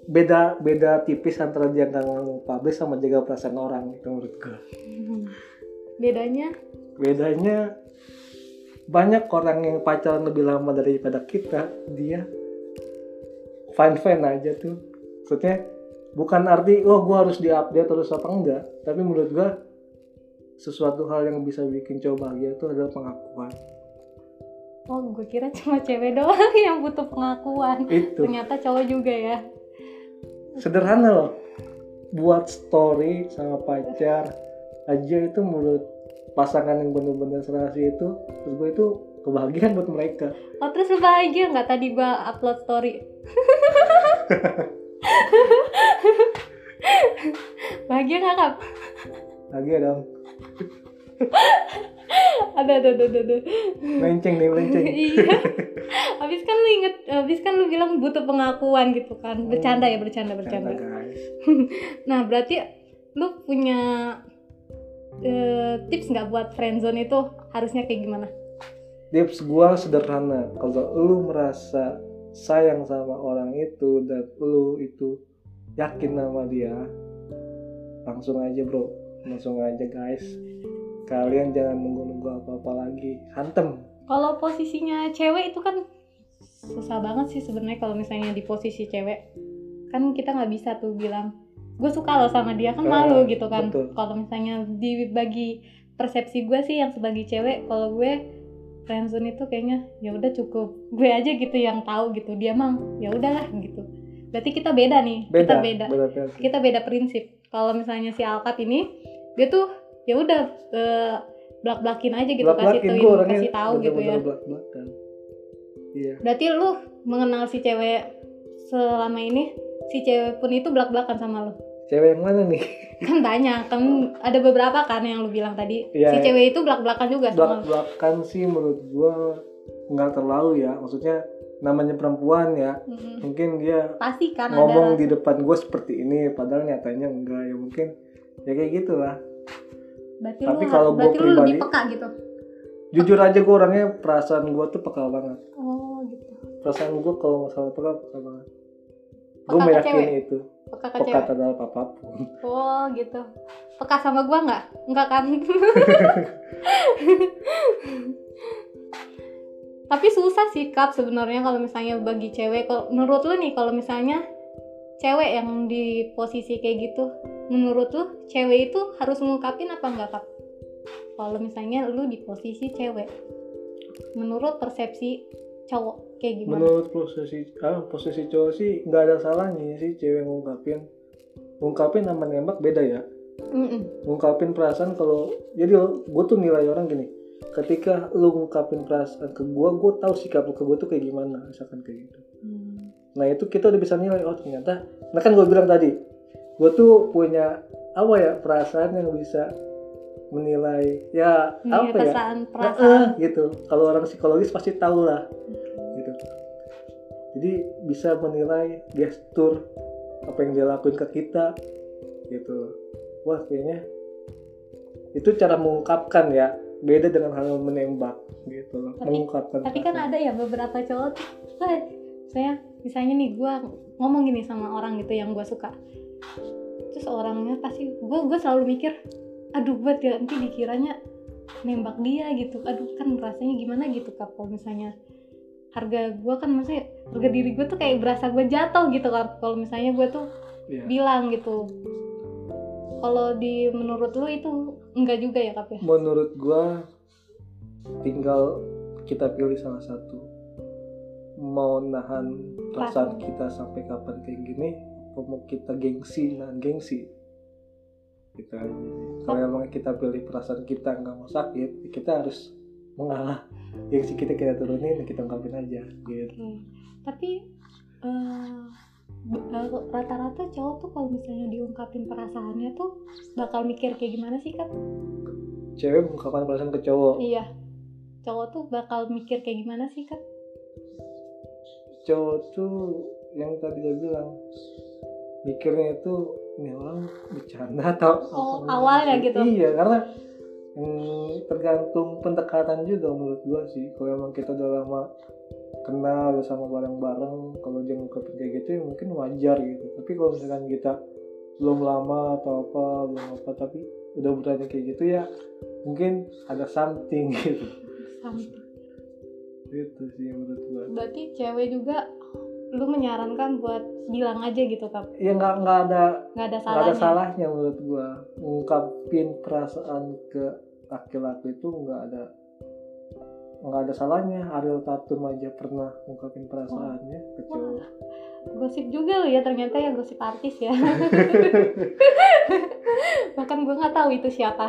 beda beda tipis antara dia nggak publish sama jaga perasaan orang itu menurut gue Hmm. bedanya? Bedanya banyak orang yang pacaran lebih lama daripada kita dia fine fine aja tuh. Maksudnya bukan arti oh gua harus diupdate terus apa enggak tapi menurut gua sesuatu hal yang bisa bikin cowok bahagia itu adalah pengakuan. Oh gue kira cuma cewek doang yang butuh pengakuan. Itu. Ternyata cowok juga ya sederhana loh. Buat story sama pacar. Aja itu menurut pasangan yang bener-bener serasi itu terus gue itu kebahagiaan buat mereka. Oh terus lu bahagia nggak tadi gue upload story? Bahagia nggak kap bahagia dong ada ada ada ada, melenceng nih melenceng. Iya. Habis kan lu inget habis kan lu bilang butuh pengakuan gitu kan. Bercanda ya bercanda bercanda. Nah berarti lu punya eh, tips nggak buat friendzone itu harusnya kayak gimana? Tips gua sederhana. Kalau lu merasa sayang sama orang itu dan lu itu yakin sama dia langsung aja bro. Langsung aja guys kalian jangan nunggu-nunggu apa-apa lagi. Hantem. Kalau posisinya cewek itu kan susah banget sih sebenarnya kalau misalnya di posisi cewek. Kan kita nggak bisa tuh bilang gue suka loh sama dia kan malu gitu kan. kalau misalnya dibagi persepsi gue sih yang sebagai cewek kalau gue friendzone itu kayaknya ya udah cukup. Gue aja gitu yang tahu gitu dia mang ya udahlah gitu. Berarti kita beda nih beda kita beda beda, beda. kita beda prinsip. Kalau misalnya si Alkat ini dia tuh ya udah eh, belak-belakin aja gitu kasih tuh kasih tahu gitu ya. bener-bener belak-belakan. iya. Berarti lu mengenal si cewek selama ini si cewek pun itu belak-belakan sama lu? Cewek yang mana nih? Kan banyak kan ada beberapa kan yang lu bilang tadi. Iya, si iya. cewek itu belak-belakan juga sama lu? Belak-belakan sih menurut gua nggak terlalu ya. Maksudnya namanya perempuan ya Mm-mm. mungkin dia pasti kan ngomong ada di depan gue seperti ini padahal nyatanya enggak ya. Mungkin ya kayak gitulah berarti tapi lu kalau gua berarti lu lebih pribadi- peka gitu? jujur aja gue orangnya perasaan gue tuh peka banget. Oh gitu. Perasaan gue kalau masalah peka peka banget. Gue meyakini cewek? itu. Peka ke peka cewek? terhadap apa pun. Oh gitu. Peka sama gua nggak? Nggak kan? Tapi susah sih kap sebenarnya kalau misalnya bagi cewek. Kalau menurut lu nih kalau misalnya cewek yang di posisi kayak gitu menurut lu cewek itu harus ngungkapin apa enggak kap kalau misalnya lu di posisi cewek menurut persepsi cowok kayak gimana? Menurut posisi ah posisi cowok sih nggak ada salahnya sih cewek ngungkapin. Ngungkapin sama nembak beda ya. Mm-mm. ngungkapin perasaan kalau jadi gue tuh nilai orang gini. Ketika lu ngungkapin perasaan ke gue gue tahu sikap lu ke gue tuh kayak gimana misalkan kayak gitu. Hmm. nah itu kita udah bisa nilai oh ternyata nah kan gue bilang tadi gue tuh punya apa ya perasaan yang bisa menilai ya Iya, apa ya? perasaan Eh, perasaan. gitu. Kalau orang psikologis pasti tahu lah gitu. Jadi bisa menilai gestur apa yang dia lakuin ke kita gitu. Wah kayaknya itu cara mengungkapkan ya beda dengan hal menembak gitu. Loh Tapi- mengungkapkan tapi kan ada ya beberapa cowok tuh "Wah, saya misalnya nih gue ngomong gini sama orang gitu yang gue suka terus orangnya pasti gue gue selalu mikir aduh buat ya nanti dikiranya nembak dia gitu. Aduh kan rasanya gimana gitu kak kalau misalnya harga gue kan maksudnya harga diri gue tuh kayak berasa gue jatuh gitu kan kalau misalnya gue tuh Iya. bilang gitu. Kalau di menurut lu itu enggak juga ya kap ya? Menurut gua tinggal kita pilih salah satu. Mau nahan perasaan kita sampai kapan kayak gini mau kita gengsi nahan gengsi gitu aja kalau emang kita pilih perasaan kita nggak mau sakit kita harus mengalah gengsi kita kita turunin kita ungkapin aja gitu Oke. Tapi eh, rata-rata cowok tuh kalau misalnya diungkapin perasaannya tuh bakal mikir kayak gimana sih kan? cewek mengungkapkan perasaan ke cowok Iya. Cowok tuh bakal mikir kayak gimana sih kan? cowok tuh yang tadi gue bilang mikirnya itu ini orang bercanda atau Oh, awalnya gitu. iya karena hmm, tergantung pendekatan juga menurut gua sih. Kalau emang kita udah lama kenal udah sama bareng-bareng kalau dia ngungkapin kayak gitu ya mungkin wajar gitu. Tapi kalau misalkan kita belum lama atau apa belum apa tapi udah berani kayak gitu ya mungkin ada something gitu. Sampai. gitu sih menurut gua. Berarti cewek juga lu menyarankan buat bilang aja gitu kap. Ya nggak nggak ada nggak ada nggak ada salahnya. salahnya menurut gua. Ngungkapin perasaan ke laki-laki itu nggak ada nggak ada salahnya. Ariel Tatum aja pernah ngungkapin perasaannya ke cowok gosip juga lu ya ternyata ya gosip artis ya. Bahkan gue nggak tahu itu siapa.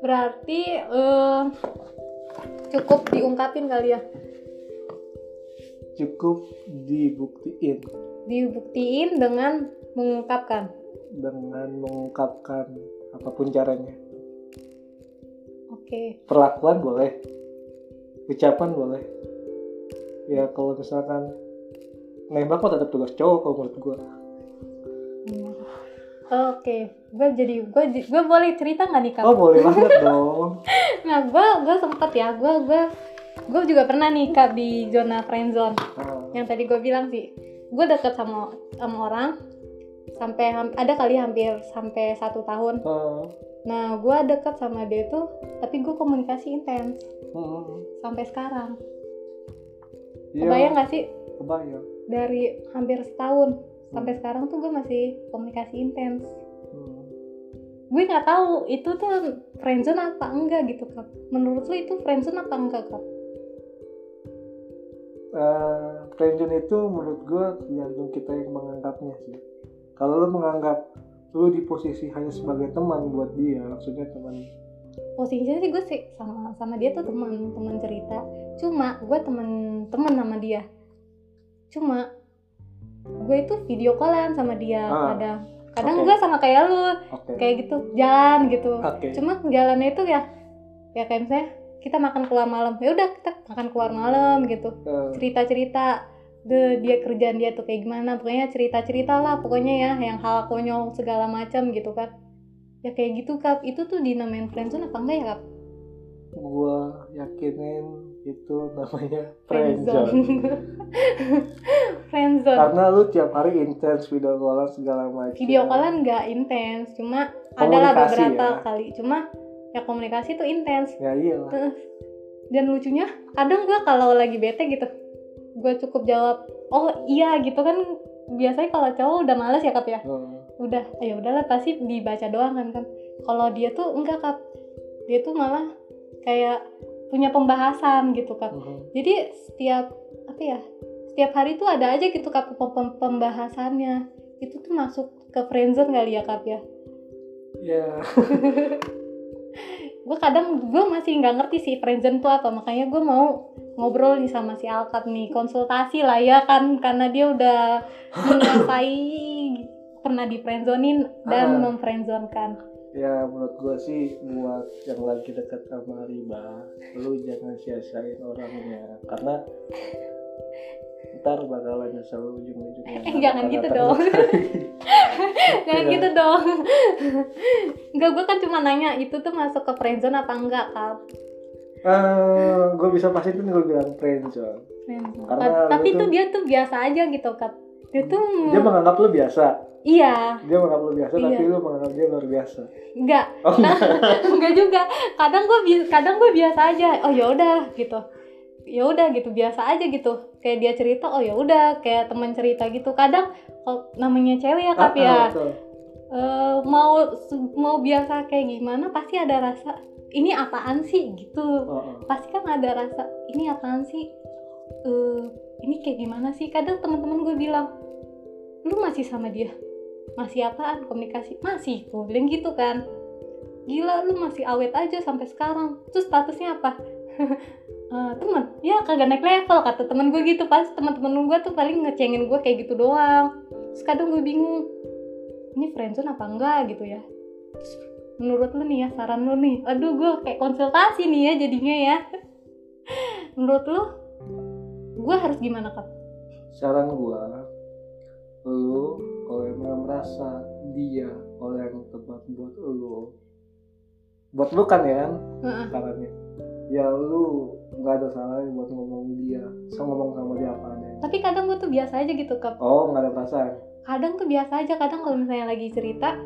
Berarti eh, cukup diungkapin kali ya cukup dibuktiin. Dibuktiin dengan mengungkapkan. Dengan mengungkapkan apa pun caranya. Oke. Perlakuan boleh. Ucapan boleh. Ya kalau misalkan nembak mah tetap tugas cowok kalau menurut gua. Hmm. oke gue jadi gue gue boleh cerita nggak nih kak? Oh boleh banget dong. Nah gue gue sempet ya gue gue gue juga pernah nih kak di zona friendzone Ah, yang tadi gue bilang sih gue deket sama sama orang sampai ada kali hampir sampai satu tahun. Ah, nah gue deket sama dia tuh tapi gue komunikasi intens hmm, sampai sekarang. Iya, kebayang gak sih? Kebayang. Dari hampir setahun sampai sekarang tuh gue masih komunikasi intens. Hmm. gue nggak tahu itu tuh friendzone apa enggak gitu kak. Menurut lu itu friendzone apa enggak kak Friendzone itu menurut gue tergantung kita yang menganggapnya sih. Kalau lo menganggap lo di posisi hanya sebagai teman buat dia maksudnya teman posisinya sih gue sih sama sama dia tuh teman teman cerita. Cuma gue temen temen sama dia. Cuma gue itu video callan sama dia Ah, kadang. Kadang oke. gue sama kayak lu oke. kayak gitu jalan gitu. Oke. Cuma jalannya itu ya ya kayak misalnya kita makan keluar malam. Ya udah kita makan keluar malam gitu. cerita cerita de dia kerjaan dia tuh kayak gimana. Pokoknya cerita cerita lah pokoknya ya yang hal konyol segala macam gitu kan ya kayak gitu kap itu tuh dinamain friendzone apa enggak ya kap gue yakinin itu namanya friendzone friendzone karena lu tiap hari intens video callan segala macam. Video callan nggak intens cuma adalah Komunikasi beberapa ya? kali. Cuma ya komunikasi tuh intens. Ya iyalah. Dan lucunya kadang gue kalau lagi bete gitu? Gue cukup jawab oh iya gitu kan. Biasanya kalau cowok udah males ya kap ya? Hmm. udah ya udahlah pasti dibaca doang kan kan kalau dia tuh enggak kap dia tuh malah kayak punya pembahasan gitu kap Mhm. jadi setiap apa ya setiap hari tuh ada aja gitu kap pem- pem- pembahasannya. Itu tuh masuk ke friendzone kali ya kap ya? Ya gue kadang gue masih nggak ngerti sih friendzone tuh apa. Makanya gue mau ngobrol nih sama si Alkat nih. Konsultasi lah ya kan karena dia udah menguasai pernah di friendzonin dan Ah. memfriendzonekan. Ya menurut gue sih buat yang lagi deket sama riba lu jangan sia-siain orangnya. Karena ntar bakalan nyesel ujung-ujungnya. Eh, jangan gitu datang dong. lagi. jangan gitu dong. Enggak gue kan cuma nanya itu tuh masuk ke friendzone apa enggak kap Eh, gue bisa pastiin gue bilang friendzone friendzone Karena Ta- tapi lu tuh dia tuh biasa aja gitu kap dia tuh dia menganggap lu biasa. Iya. Dia menganggap lu biasa Iya. tapi lu menganggap dia luar biasa. Enggak oh enggak enggak juga. Kadang gue kadang gue biasa aja. Oh ya udah gitu ya udah gitu biasa aja gitu. Kayak dia cerita oh ya udah kayak teman cerita gitu. Kadang kalau namanya cewek ya kap Ah, ya. ah, betul. Eh, mau mau biasa kayak gimana pasti ada rasa ini apaan sih? gitu. Oh, oh. pasti kan ada rasa ini apaan sih? Eh, ini kayak gimana sih? Kadang teman-teman gue bilang lu masih sama dia? Masih apaan komunikasi? Masih gue bilang gitu kan. Gila lu masih awet aja sampai sekarang. Terus statusnya apa Eh, teman ya kagak naik level kata temen gue gitu. Pas teman-teman gue tuh paling ngecengin gue kayak gitu doang. Terus kadang gue bingung ini friendzone apa enggak? gitu ya. Terus, menurut lu nih ya saran lu nih. Aduh gue kayak konsultasi nih ya jadinya ya. Menurut lu gue harus gimana kak? Saran gua lu kalau emang merasa dia orang yang tepat buat lu buat lu kan ya Heeh. sarannya ya lu nggak ada salahnya buat ngomong dia. Sama ngomong sama dia apa adanya. Tapi kadang gue tuh biasa aja gitu kak. Oh nggak ada perasaan? Kadang tuh biasa aja. Kadang kalau misalnya lagi cerita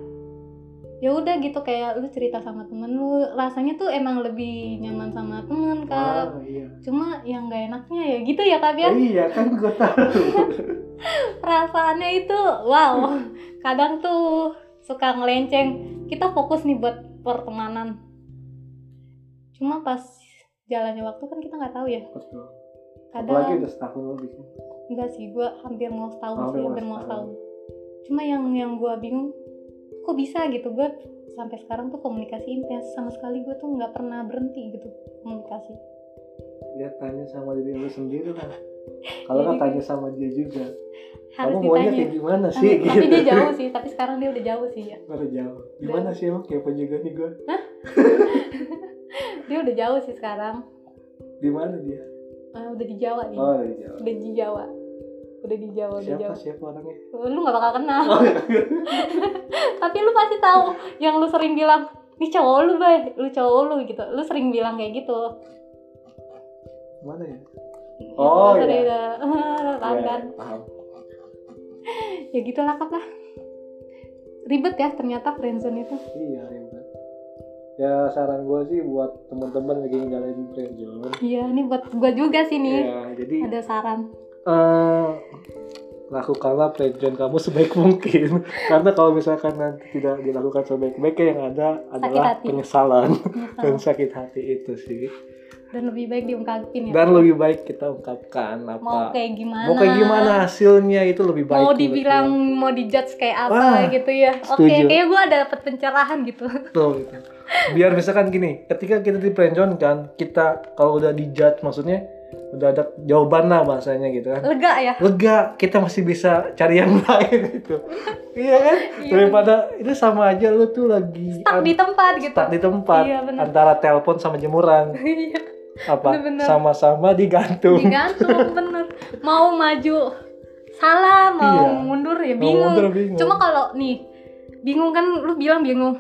ya udah gitu. Kayak lu cerita sama temen lu rasanya tuh emang lebih nyaman sama temen kak. Ah, iya. cuma yang gak enaknya ya gitu ya kak Oh, ya iya kan gue tahu. perasaannya itu wow. Kadang tuh suka ngelenceng. Kita fokus nih buat pertemanan cuma pas jalannya waktu kan kita nggak tahu ya Betul. kadang Apalagi udah setahun lebih. enggak sih gue hampir mau setahun Hampir sih hampir mau setahun. cuma yang yang gue bingung kok bisa gitu gue sampai sekarang tuh komunikasi intens sama sekali gue tuh nggak pernah berhenti gitu komunikasi Ya tanya sama diri lu sendiri lah. Kalau kan Jadi tanya sama dia juga. harus Kamu maunya kayak gimana Tapi- sih? tapi gitu. dia jauh sih tapi sekarang dia udah jauh sih ya Baru jauh. Gimana sih emang kayak juga nih gue? Dia udah jauh sih sekarang Di mana dia? Ah, udah di Jawa nih Oh udah di Jawa udah di Jawa udah Siapa Jawa siapa orangnya? lu nggak bakal kenal Oh, iya. tapi lu pasti tahu yang lu sering bilang nih cowok lu bay lu cowok lu gitu lu sering bilang kayak gitu Mana ya? Ya, Oh, lu iya. uh, paham Iya, kan Paham. ya gitu lah Kak, lah ribet ya ternyata friendzone itu Iya ribet. Ya saran gue sih buat teman-teman lagi ngalamin friendzone. iya ini buat gua juga sih nih Ya jadi ada saran. Eh lakukanlah friendzone kamu sebaik mungkin. Karena kalau misalkan nanti tidak dilakukan sebaik-baiknya yang ada adalah penyesalan. Dan sakit hati itu sih dan lebih baik diungkapin ya. Dan lebih baik kita ungkapkan mau apa kayak gimana. Mau kayak gimana hasilnya itu lebih baik mau dibilang gue. mau dijudge kayak apa Wah, gitu ya. Oke setuju. kayak gua ada dapet pencerahan gitu. Betul, gitu. biar misalkan gini ketika kita di kan kita kalau udah dijudge maksudnya udah ada jawaban lah bahasanya gitu kan. Lega ya? Lega kita masih bisa cari yang lain gitu. Iya kan? Iya. daripada itu sama aja lu tuh lagi stuck di tempat gitu. stuck di tempat Iya, bener. antara telepon sama jemuran. Iya, apa? Sama-sama digantung. Digantung bener. Mau maju salah mau Iya. mundur ya Mau bingung. mundur bingung. cuma kalau nih bingung kan lu bilang bingung.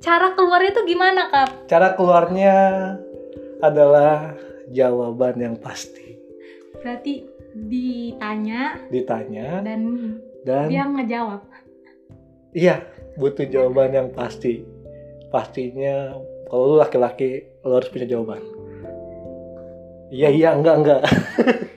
Cara keluarnya tuh gimana kak? Cara keluarnya adalah jawaban yang pasti. Berarti ditanya. Ditanya. Dan dan dia ngejawab. Iya butuh jawaban yang pasti. Pastinya kalau lu laki-laki lu harus punya jawaban iya iya enggak enggak.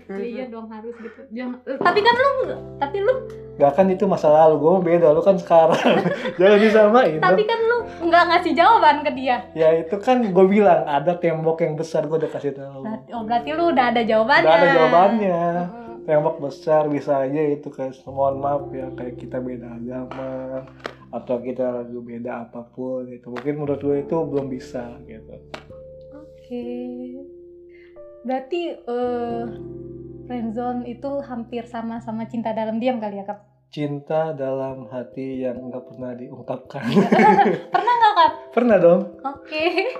Ya, iya dong harus gitu. Jangan tapi kan lu tapi lu Gak kan itu masa lalu, gue beda, lu kan sekarang. Jangan disamain tapi kan lu nggak ngasih jawaban ke dia. Ya itu kan gue bilang, ada tembok yang besar, gue udah kasih tahu. Berarti, oh berarti lu udah ada jawabannya. Udah ada jawabannya. Tembok besar bisa aja itu kayak, mohon maaf ya, kayak kita beda agama Atau kita lagi beda apa pun itu. Mungkin menurut gue itu belum bisa gitu. Oke. Berarti eh friendzone itu hampir sama sama cinta dalam diam kali ya, Kak? Cinta dalam hati yang nggak pernah diungkapkan Pernah nggak, Kak? Pernah dong Oke.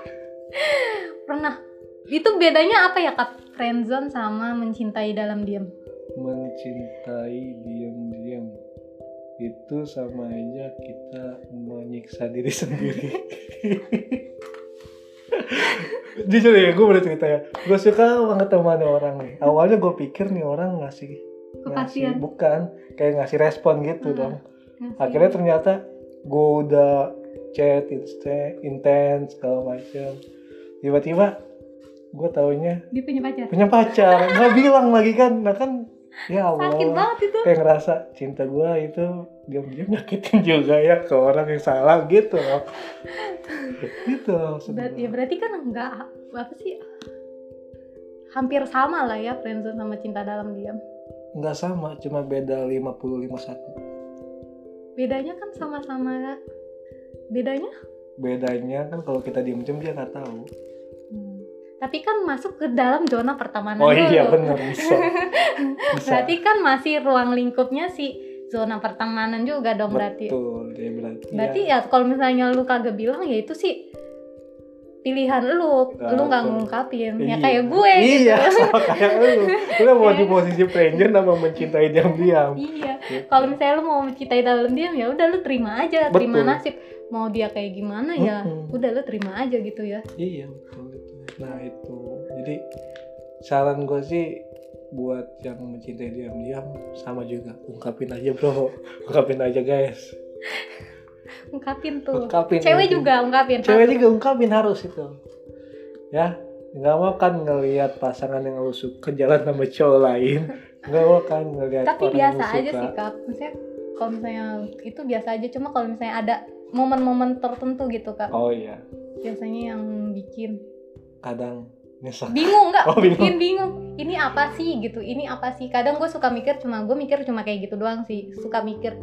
Pernah. Itu bedanya apa ya, Kak? Friendzone sama mencintai dalam diam. mencintai diam-diam itu sama aja kita menyiksa diri sendiri jujur ya gue boleh cerita ya gue suka banget sama nih orang nih awalnya gue pikir nih orang ngasih ngasih Kepastian. bukan kayak ngasih respon gitu Hmm. dong Ngasih. akhirnya ternyata gue udah chat insta- intens segala macam tiba-tiba gue taunya dia punya pacar. punya pacar nggak bilang lagi kan nah kan ya Allah Sakit banget itu. kayak ngerasa cinta gue itu diam-diam nyakitin juga ya ke orang yang salah gitu loh gitu gua. ya berarti kan enggak apa sih? Hampir sama lah ya friendzone sama cinta dalam diam. nggak sama cuma beda 50 51 Bedanya kan sama-sama bedanya bedanya kan kalau kita diem-diem dia nggak tahu Hmm. Tapi kan masuk ke dalam zona pertemanan oh dulu. iya bener bisa bisa Berarti kan masih ruang lingkupnya si zona pertemanan juga dong berarti. betul dia berarti Berarti ya, ya kalau misalnya lu kagak bilang ya itu sih pilihan lu, Nah, lu nggak ngungkapin. Ya Iya. kayak gue iya gitu. sama kayak lu lu mau di posisi friendzone apa mencintai diam-diam iya. Gitu. Kalau misalnya lu mau mencintai dalam diam ya udah lu terima aja, terima Betul. nasib. Mau dia kayak gimana ya, Mm-mm. udah lu terima aja gitu ya. Iya betul. Nah itu. Jadi saran gue sih buat yang mencintai diam-diam sama juga. Ungkapin aja bro. Ungkapin aja guys. Ungkapin tuh. Ungkapin cewek aja. juga ungkapin cewek harus. juga ungkapin harus itu. Ya nggak mau kan ngelihat pasangan yang lu suka jalan sama cowok lain. Nggak mau kan ngelihat tapi orang yang biasa lu aja suka. sih kak. Maksudnya kalau misalnya itu biasa aja. Cuma kalau misalnya ada momen-momen tertentu gitu kak. Oh iya. Biasanya yang bikin. Kadang nyesek bingung nggak? Oh, bingung. bikin bingung. Ini apa sih gitu. Ini apa sih? Kadang gue suka mikir cuma gue mikir cuma kayak gitu doang sih. Suka mikir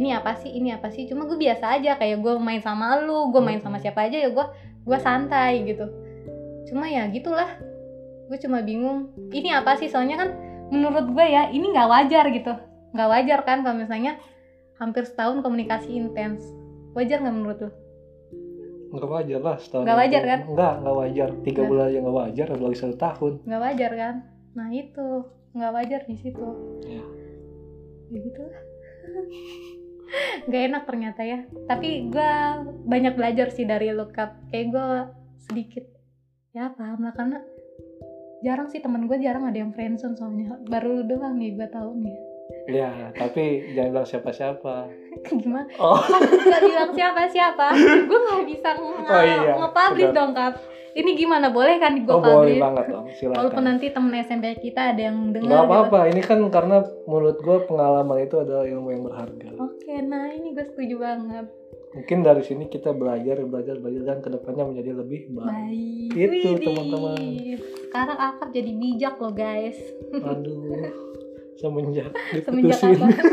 ini apa sih? Ini apa sih? Cuma gue biasa aja kayak gue main sama lu gue main sama siapa aja ya gue gue santai gitu. Cuma ya gitulah. Gue cuma bingung ini apa sih? Soalnya kan menurut gue ya ini nggak wajar gitu. Nggak wajar kan kalau misalnya hampir setahun komunikasi intens. Wajar nggak menurut lu nggak wajar lah setahun Nggak wajar, kan? nggak nggak wajar. Tiga bulan aja nggak wajar apalagi satu tahun. Nggak wajar kan? Nah itu. Nggak wajar di situ. Ya. ya gitu lah. Nggak enak ternyata ya. Tapi gue banyak belajar sih dari look up kayak gue sedikit ya paham lah karena jarang sih temen gue jarang ada yang friendzone soalnya. Baru doang nih gue tahu nih ya tapi jangan bilang siapa-siapa. Gimana? Oh. Nggak bilang siapa siapa gue nggak bisa nge- Oh iya, nge-publish benar. dong kap ini gimana? Boleh kan gue oh boleh publish banget dong. Walaupun silakan nanti temen SMP kita ada yang dengar gitu. apa-apa. Ini kan karena menurut gue pengalaman itu adalah ilmu yang berharga. Oke nah ini gue setuju banget. Mungkin dari sini kita belajar belajar belajar dan ke depannya menjadi lebih baik. Baik. Itu, teman-teman. sekarang akap jadi bijak loh guys. Aduh semenjak semenjak diputusin apa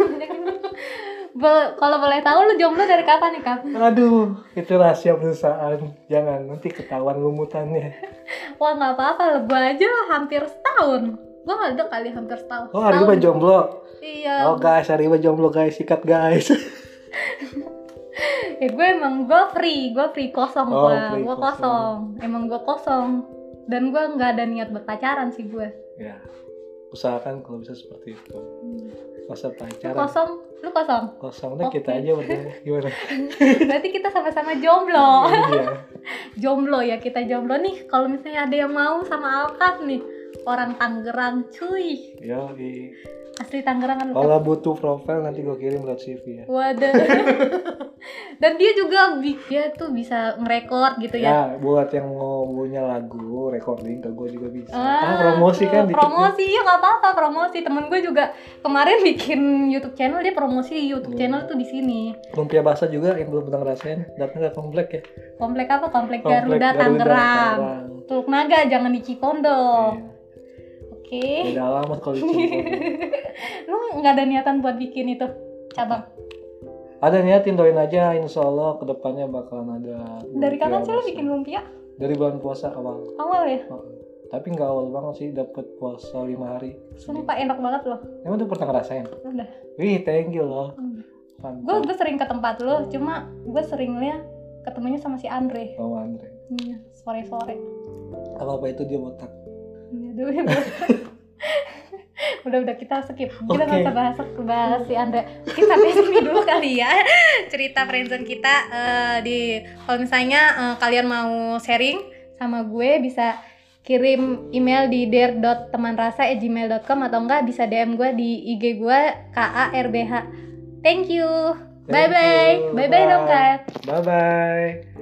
Bo- kalau boleh tahu lu jomblo dari kapan nih kap aduh itu rahasia perusahaan. Jangan nanti ketahuan lumutannya wah nggak apa-apa gue aja hampir setahun. Gue nggak ada kali hampir setahun. Oh Ariba Setahun. jomblo? Iya. Oh guys Ariba jomblo guys. Sikat guys. Eh gue emang gue free. Gue free kosong Oh, gue. free gue kosong. kosong. Emang gue kosong. Dan gue nggak ada niat berpacaran sih gue. Ya usahakan kalau bisa seperti itu. Masa lu pacaran kosong? Lu kosong? Kosong deh kita aja berdua gimana? Berarti kita sama-sama jomblo. Iya. Jomblo ya kita jomblo. Nih kalau misalnya ada yang mau sama Alkaf nih orang Tangerang cuy. Yo asli Tangerang kan kalau butuh profil nanti gue kirim lewat CV ya. Waduh dan dia juga dia tuh bisa ngerekord gitu ya. Ya buat yang mau punya lagu recording ke gue juga bisa. Ah, ah, promosi kan promosi ya nggak apa-apa promosi. Temen gue juga kemarin bikin YouTube channel dia promosi YouTube Hmm. channel tuh di sini. Lumpia basah juga yang belum pernah ngerasain datang ke komplek ya? Komplek apa? Komplek, komplek Garuda, Tangerang. Tangerang. Teluk Naga jangan di Cipondo. Iya. oke. Beda alamat kalau di lu nggak ada niatan buat bikin itu cabang ada niatin doain aja insya Allah ke depannya bakalan ada dari kapan sih basah. bikin lumpia? Dari bulan puasa awal. Awal ya? Heeh. tapi nggak awal banget sih dapat puasa lima hari. Sumpah enak banget loh. Emang tuh pernah ngerasain? Udah. Wih thank you loh. Gue gue sering ke tempat lu cuma gue seringnya ketemunya sama si Andre. Oh Andre. Iya sore sore apa apa itu dia botak. Iya, aduh ya udah udah kita skip. Kita nggak usah bahas bahas si Andre. Kita sampai sini dulu kali ya cerita friendzone kita. Eh, di kalau misalnya eh, kalian mau sharing sama gue bisa kirim email di der.temanrasa@gmail.com atau enggak bisa DM gue di IG gue KARBH thank you. Bye bye bye bye dong kak. Bye bye